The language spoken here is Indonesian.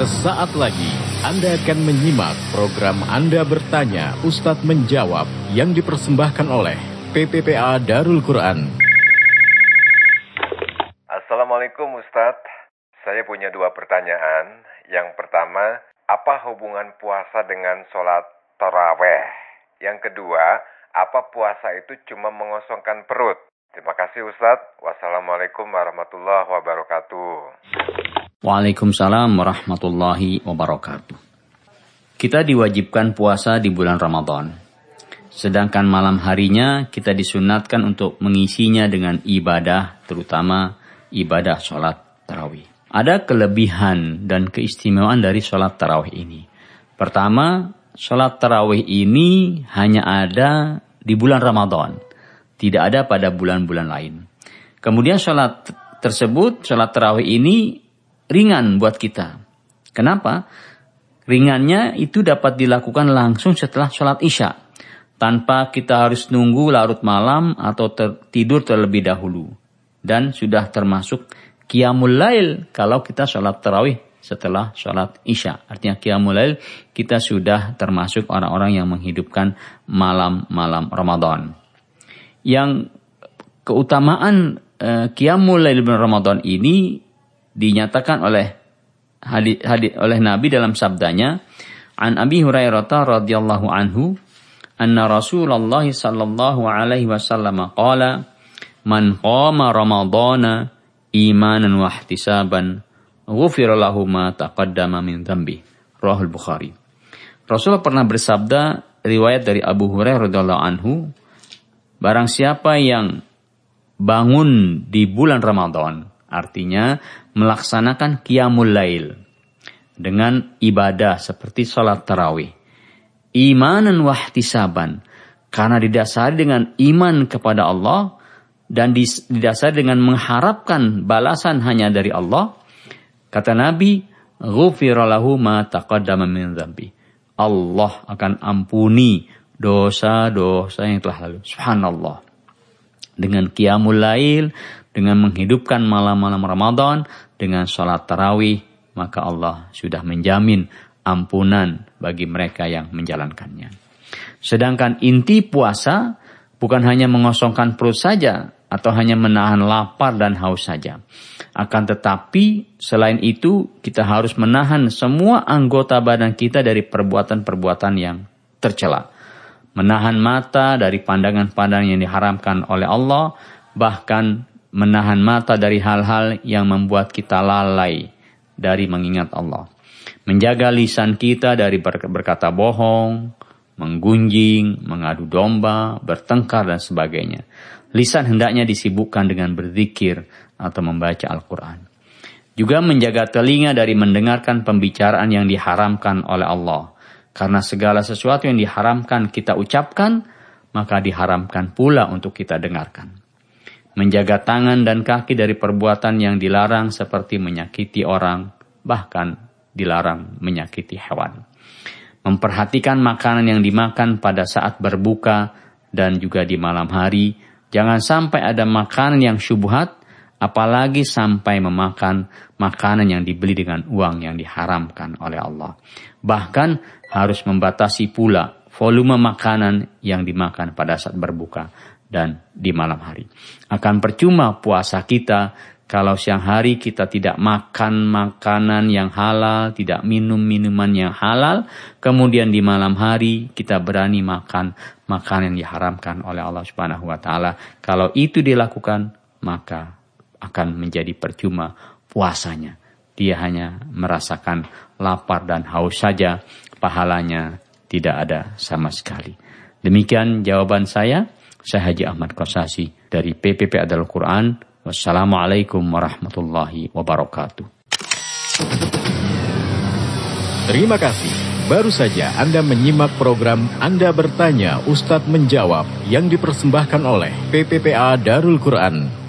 Sesaat lagi Anda akan menyimak program Anda bertanya Ustadz menjawab yang dipersembahkan oleh PPPA Darul Quran. Assalamualaikum Ustadz. Saya punya dua pertanyaan. Yang pertama, apa hubungan puasa dengan sholat taraweh? Yang kedua, apa puasa itu cuma mengosongkan perut? Terima kasih Ustadz. Wassalamualaikum warahmatullahi wabarakatuh. Waalaikumsalam warahmatullahi wabarakatuh. Kita diwajibkan puasa di bulan Ramadan. Sedangkan malam harinya kita disunatkan untuk mengisinya dengan ibadah, terutama ibadah sholat tarawih. Ada kelebihan dan keistimewaan dari sholat tarawih ini. Pertama, sholat tarawih ini hanya ada di bulan Ramadan tidak ada pada bulan-bulan lain. Kemudian sholat tersebut, sholat tarawih ini ringan buat kita. Kenapa? Ringannya itu dapat dilakukan langsung setelah sholat isya. Tanpa kita harus nunggu larut malam atau ter tidur terlebih dahulu. Dan sudah termasuk qiyamul lail kalau kita sholat tarawih setelah sholat isya. Artinya qiyamul lail kita sudah termasuk orang-orang yang menghidupkan malam-malam Ramadan yang keutamaan uh, Qiyamul Lail bulan Ramadan ini dinyatakan oleh hadis hadis oleh Nabi dalam sabdanya An Abi Hurairah radhiyallahu anhu anna Rasulullah sallallahu alaihi wasallam qala man qama ramadana imanan wa ihtisaban ghufira lahu ma taqaddama min dhanbi Rahul Bukhari. Rasulullah pernah bersabda riwayat dari Abu Hurairah radhiyallahu anhu Barang siapa yang bangun di bulan Ramadan, artinya melaksanakan qiyamul lail dengan ibadah seperti sholat tarawih. Imanan wahtisaban, karena didasari dengan iman kepada Allah dan didasari dengan mengharapkan balasan hanya dari Allah, kata Nabi, ma taqaddama min Allah akan ampuni dosa-dosa yang telah lalu. Subhanallah. Dengan qiyamul lail, dengan menghidupkan malam-malam Ramadan, dengan sholat tarawih, maka Allah sudah menjamin ampunan bagi mereka yang menjalankannya. Sedangkan inti puasa bukan hanya mengosongkan perut saja atau hanya menahan lapar dan haus saja. Akan tetapi selain itu kita harus menahan semua anggota badan kita dari perbuatan-perbuatan yang tercela menahan mata dari pandangan-pandangan yang diharamkan oleh Allah, bahkan menahan mata dari hal-hal yang membuat kita lalai dari mengingat Allah. Menjaga lisan kita dari berkata bohong, menggunjing, mengadu domba, bertengkar dan sebagainya. Lisan hendaknya disibukkan dengan berzikir atau membaca Al-Quran. Juga menjaga telinga dari mendengarkan pembicaraan yang diharamkan oleh Allah karena segala sesuatu yang diharamkan kita ucapkan, maka diharamkan pula untuk kita dengarkan. Menjaga tangan dan kaki dari perbuatan yang dilarang seperti menyakiti orang, bahkan dilarang menyakiti hewan. Memperhatikan makanan yang dimakan pada saat berbuka dan juga di malam hari. Jangan sampai ada makanan yang syubhat, apalagi sampai memakan makanan yang dibeli dengan uang yang diharamkan oleh Allah. Bahkan harus membatasi pula volume makanan yang dimakan pada saat berbuka dan di malam hari. Akan percuma puasa kita kalau siang hari kita tidak makan makanan yang halal, tidak minum minuman yang halal, kemudian di malam hari kita berani makan makanan yang diharamkan oleh Allah Subhanahu wa taala. Kalau itu dilakukan, maka akan menjadi percuma puasanya. Dia hanya merasakan lapar dan haus saja, pahalanya tidak ada sama sekali. Demikian jawaban saya. Saya Haji Ahmad Kosasi dari PPP Adal Quran. Wassalamualaikum warahmatullahi wabarakatuh. Terima kasih. Baru saja Anda menyimak program Anda Bertanya Ustadz Menjawab yang dipersembahkan oleh PPPA Darul Quran